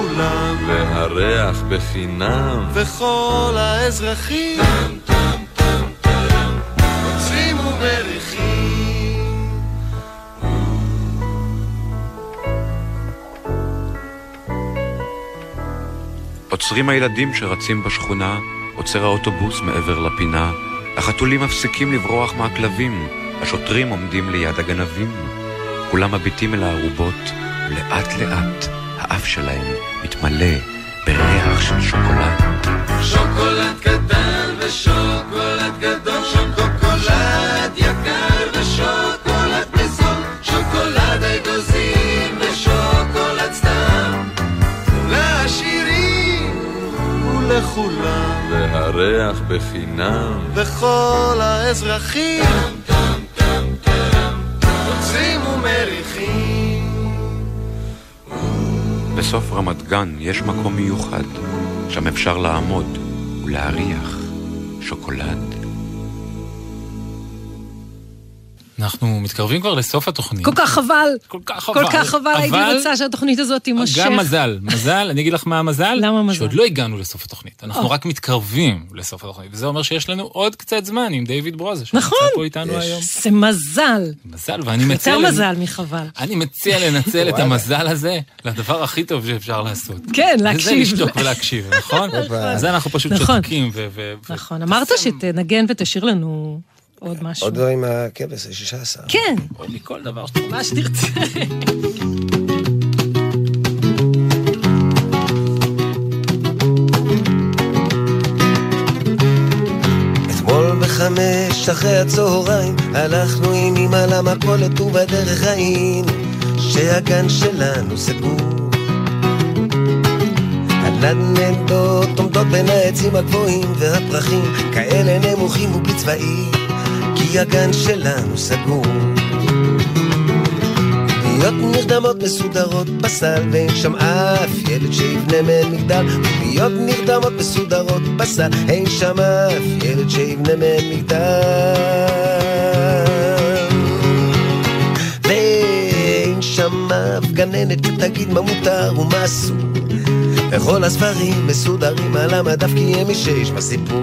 ולכולם, והריח בחינם, וכל האזרחים, עוצרים ומריחים. עוצרים הילדים שרצים בשכונה, עוצר האוטובוס מעבר לפינה, החתולים מפסיקים לברוח מהכלבים, השוטרים עומדים ליד הגנבים. כולם מביטים אל הארובות, ולאט לאט האף שלהם מתמלא בריח של שוקולד. שוקולד קטן ושוקולד גדול, שוקולד יקר ושוקולד בזול, שוקולד אגוזים ושוקולד סתם. לעשירים ולכולם, והריח בחינם, וכל האזרחים, עוצרים ומריחים. בסוף רמת גן יש מקום מיוחד, שם אפשר לעמוד ולהריח שוקולד. אנחנו מתקרבים כבר לסוף התוכנית. כל כך חבל. כל כך כל חבל. כך חבל, הייתי רוצה שהתוכנית הזאת תימשך. גם מזל, מזל, אני אגיד לך מה המזל? למה מזל? שעוד לא הגענו לסוף התוכנית. אנחנו או. רק מתקרבים לסוף התוכנית, וזה אומר שיש לנו עוד קצת זמן עם דיוויד ברוזה, שנמצא נכון. פה איתנו היום. זה מזל. מזל, ואני מציע... יותר מזל מחבל. אני מציע לנצל את. המזל הזה לדבר הכי טוב שאפשר לעשות. כן, וזה להקשיב. לשתוק ולהקשיב, נכון? אז זה אנחנו פשוט נכון. שותקים ו- נכון, אמרת שתנגן ותשאיר לנו עוד משהו. עוד דברים מהכבש, זה 16. כן, או מכל דבר שאתה מה שתרצה. אתמול בחמש אחרי הצהריים הלכנו עם אמא למכולת ובדרך ראינו שהגן שלנו סגור. הנדנדות עומדות בין העצים הגבוהים והפרחים כאלה נמוכים ובצבעים כי הגן שלנו סגור. קוביות נרדמות מסודרות בסל ואין שם אף ילד שיבנה מהן מגדל קוביות נרדמות מסודרות בסל אין שם אף ילד שיבנה מהן מגדל ואין שם אף גננת שתגיד מה מותר ומה אסור. וכל הספרים מסודרים על המדף כי הם משש בסיפור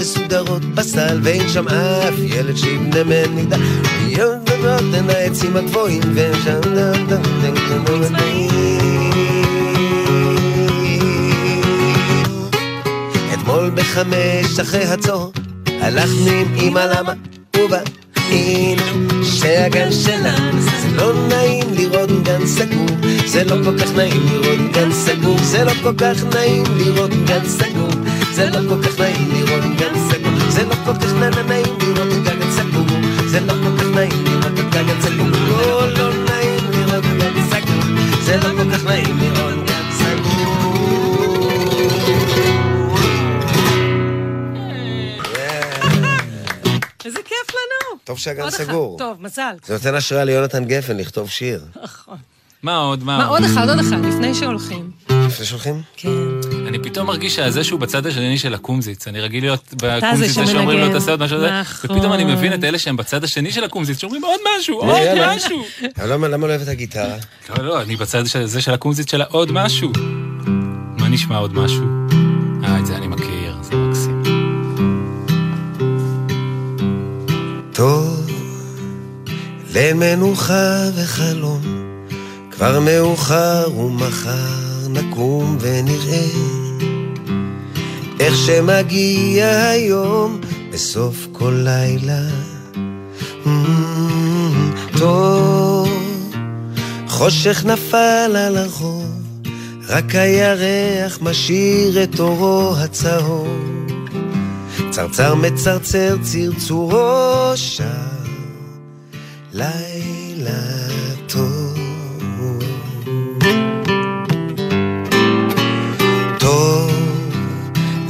מסודרות בסל ואין שם אף ילד שיבנה מגדל קוביות נרדמות בין העצים הגבוהים ואין שם דם דם דם דם דם אתמול בחמש אחרי הצהר הלכנו עם אמא למה ובה הנה שהגן שלנו זה לא נעים לראות גן סגור. זה לא כל כך נעים לראות גן סגור. זה לא כל כך נעים לראות גן סגור. זה לא כל כך נעים לראות זה לא כל כך נעים לראות גן סגור זה לא כל כך נעים לראות גן סגור לא לא נעים לראות גן סגור זה לא כל כך נעים לראות גן סגור איזה כיף לנו. טוב שהגן עוד אחד. סגור. טוב, מזל. זה נותן השראה ליונתן גפן לכתוב שיר. נכון. מה עוד, מה מה, עוד אחד, עוד אחד, לפני שהולכים. לפני שהולכים? כן. אני פתאום מרגיש שזה שהוא בצד השני של הקומזיץ. אני רגיל להיות בקומזיץ זה שאומרים לו. תעשה עוד משהו, נכון. ופתאום אני מבין את אלה שהם בצד השני של הקומזיץ, שאומרים עוד משהו, עוד. משהו. אבל למה לא אוהב את הגיטרה? לא, לא, אני בצד של- זה של הקומזיץ של העוד משהו. מה נשמע עוד משהו? אה, את זה אני מכיר, זה מקסים. טוב, ליל מנוחה וחלום, כבר מאוחר ומחר נקום ונראה איך שמגיע היום בסוף כל לילה. Mm, טוב, חושך נפל על הרחוב, רק הירח משאיר את אורו הצהוב. צרצר מצרצר צרצורו שר, לילה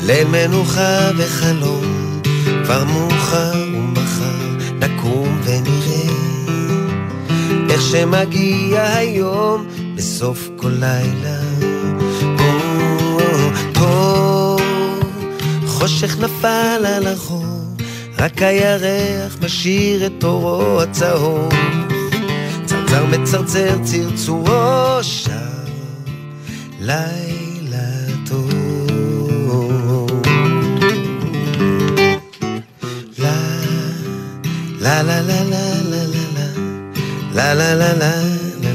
ליל מנוחה וחלום, כבר מאוחר ומחר נקום ונראה איך שמגיע היום בסוף כל לילה. או, טוב, חושך נפל על החור, רק הירח משאיר את אורו הצהוב. צרצר מצרצר צרצורו שר, לילה לה לה לה לה לה לה לה לה לה לה לה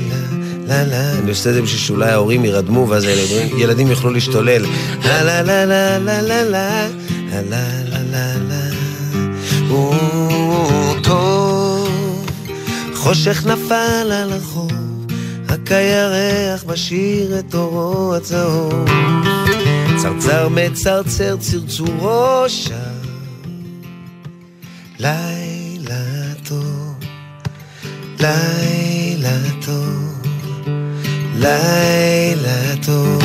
לה לה אני עושה את זה בשביל שאולי ההורים ירדמו ואז הילדים ילדים יוכלו להשתולל. לה לה לה לה לה לה לה לה לה לה לה לה טוב, חושך נפל על החור, רק הירח משאיר את אורו הצהוב. צרצר מצרצר צרצורו לילה טוב, לילה טוב, לילה טוב.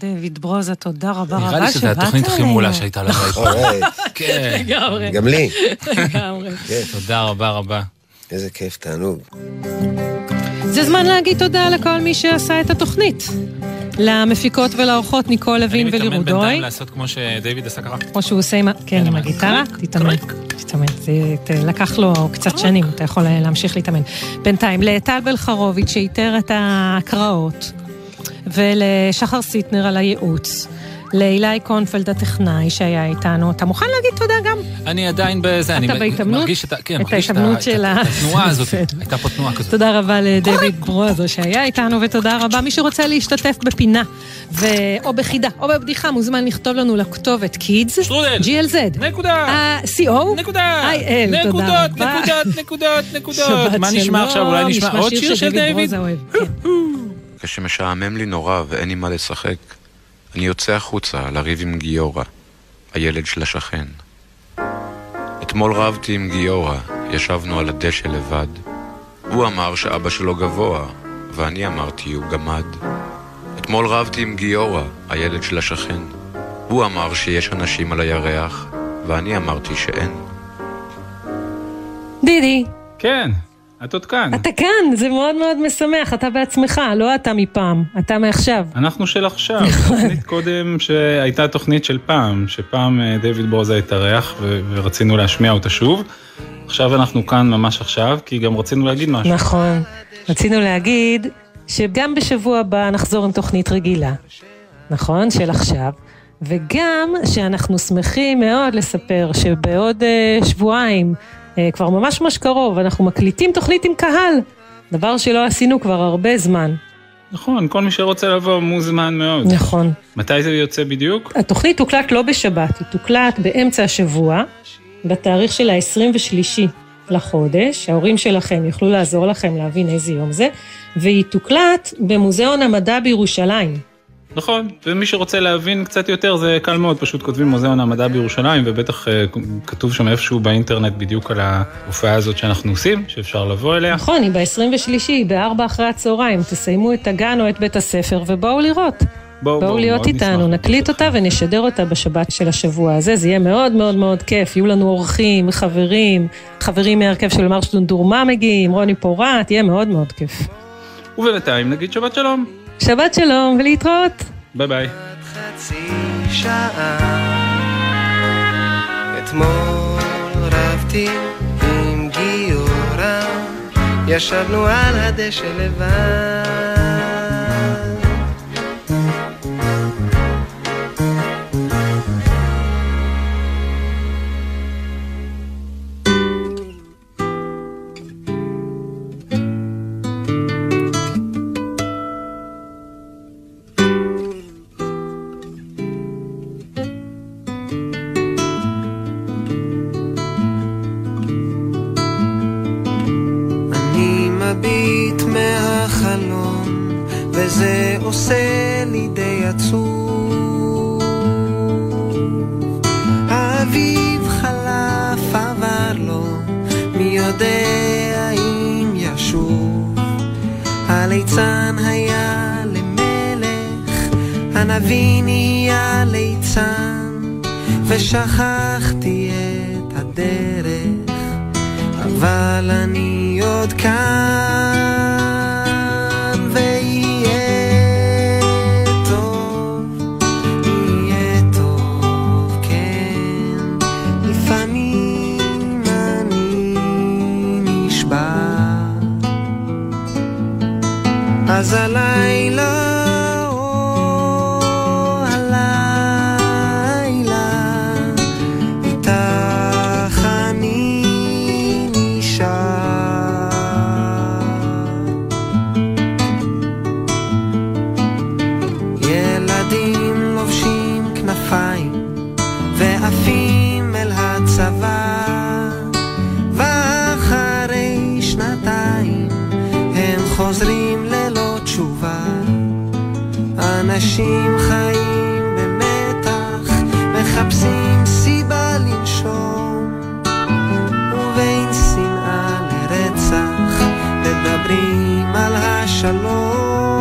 דויד ברוזה, תודה רבה רבה נראה לי שזו התוכנית הכי מעולה שהייתה לנו. אוי, כן. לגמרי. גם לי. לגמרי. כן, תודה רבה רבה. איזה כיף, תענוג. זה זמן להגיד תודה לכל מי שעשה את התוכנית. למפיקות ולאורחות ניקול לוין אני מתאמן ולירודוי. בינתיים לעשות כמו שדיוויד עשה ככה. כמו שהוא עושה עם ה... כן, עם הגיטרה, תתאמן. תתאמן. זה לקח לו קצת שנים, אתה יכול אה, להמשיך להתאמן. בינתיים, לטל בלחרוביץ' שאיתר את ההקראות, ולשחר סיטנר על הייעוץ, לאילי קונפלד הטכנאי שהיה איתנו. אתה מוכן להגיד תודה גם? אני עדיין בזה, אני בהתאמנות? מרגיש את כן, את ההתאמנות של ה- ה- את התנועה הזאת. הייתה פה תנועה כזאת. תודה רבה לדויד ברוזו שהיה איתנו, ותודה רבה. מי שרוצה להשתתף בפינה, ו... או בחידה, או בבדיחה, מוזמן לכתוב לנו לכתובת קידס, שטרודל. GLZ, נקודה. CO, נקודה. IL, תודה נקודות, רבה. נקודות, נקודות, נקודות. מה נשמע עכשיו? אולי נשמע עוד שיר של דיוויד? כן. כשמשעמם לי נורא ואין עם מה לשחק, אני יוצא החוצה לריב עם גיורא, הילד של השכן. אתמול רבתי עם גיורא, ישבנו על הדשא לבד. הוא אמר שאבא שלו גבוה, ואני אמרתי הוא גמד. אתמול רבתי עם גיורא, הילד של השכן. הוא אמר שיש אנשים על הירח, ואני אמרתי שאין. דידי, כן, את עוד כאן. אתה כאן, זה מאוד מאוד משמח, אתה בעצמך, לא אתה מפעם, אתה מעכשיו. אנחנו של עכשיו. תוכנית קודם שהייתה תוכנית של פעם, שפעם אה, דיוויד ברוזה התארח ו- ורצינו להשמיע אותה שוב. עכשיו אנחנו כאן ממש עכשיו, כי גם רצינו להגיד משהו. נכון. רצינו להגיד שגם בשבוע הבא נחזור עם תוכנית רגילה, נכון? של עכשיו. וגם שאנחנו שמחים מאוד לספר שבעוד uh, שבועיים, כבר ממש ממש קרוב, אנחנו מקליטים תוכנית עם קהל. דבר שלא עשינו כבר הרבה זמן. נכון, כל מי שרוצה לבוא מוזמן מאוד. נכון. מתי זה יוצא בדיוק? התוכנית תוקלט לא בשבת, היא תוקלט באמצע השבוע, בתאריך של ה-23 לחודש, ההורים שלכם יוכלו לעזור לכם להבין איזה יום זה, והיא תוקלט במוזיאון המדע בירושלים. נכון, ומי שרוצה להבין קצת יותר זה קל מאוד, פשוט כותבים מוזיאון המדע בירושלים, ובטח אה, כתוב שם איפשהו באינטרנט בדיוק על ההופעה הזאת שאנחנו עושים, שאפשר לבוא אליה. נכון, היא ב-23, ב-4 אחרי הצהריים, תסיימו את הגן או את בית הספר ובואו לראות. בואו, בואו להיות מאוד איתנו, נשמח. נקליט אותה ונשדר אותה בשבת של השבוע הזה, זה יהיה מאוד מאוד מאוד כיף, יהיו לנו אורחים, חברים, חברים מהרכב של מארש דונדורמה מגיעים, רוני פורט, יהיה מאוד מאוד כיף. ובינתיים נגיד שבת שלום. שבת שלום ולהתראות. ביי ביי. אתמול רבתי עם גיורא ישבנו על הדשא לבד מדברים על השלום,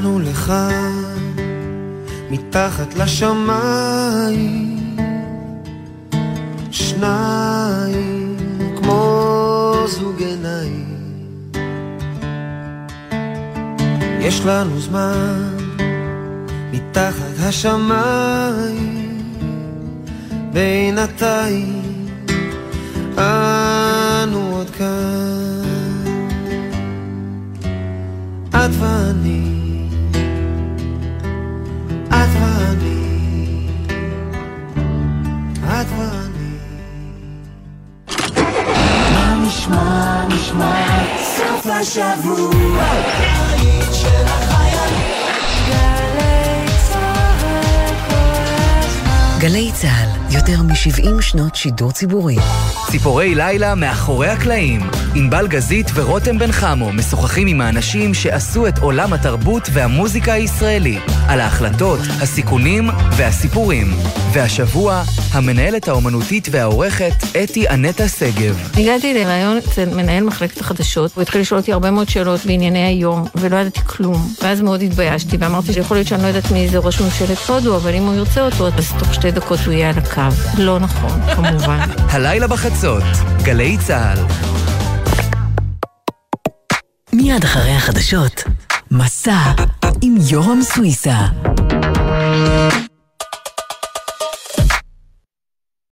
באנו לך מתחת לשמיים. שניים כמו זוג עיניים. יש לנו זמן מתחת השמיים. בינתיים אנו עוד כאן. את ואני השבוע. גלי צהל כל הזמן. גלי צה"ל, יותר מ-70 שנות שידור ציבורי. ציפורי לילה מאחורי הקלעים. ענבל גזית ורותם בן חמו משוחחים עם האנשים שעשו את עולם התרבות והמוזיקה הישראלי, על ההחלטות, הסיכונים והסיפורים. והשבוע, המנהלת האומנותית והעורכת אתי אנטה שגב. הגעתי לראיון אצל מנהל מחלקת החדשות, הוא התחיל לשאול אותי הרבה מאוד שאלות בענייני היום, ולא ידעתי כלום. ואז מאוד התביישתי, ואמרתי שיכול להיות שאני לא יודעת מי זה ראש ממשלת הודו, אבל אם הוא ירצה אותו, אז תוך שתי דקות הוא יהיה על הקו. לא נכון, כמובן. הלילה בחצות, גלי צה"ל. מיד אחרי החדשות, מסע עם יורם סוויסה.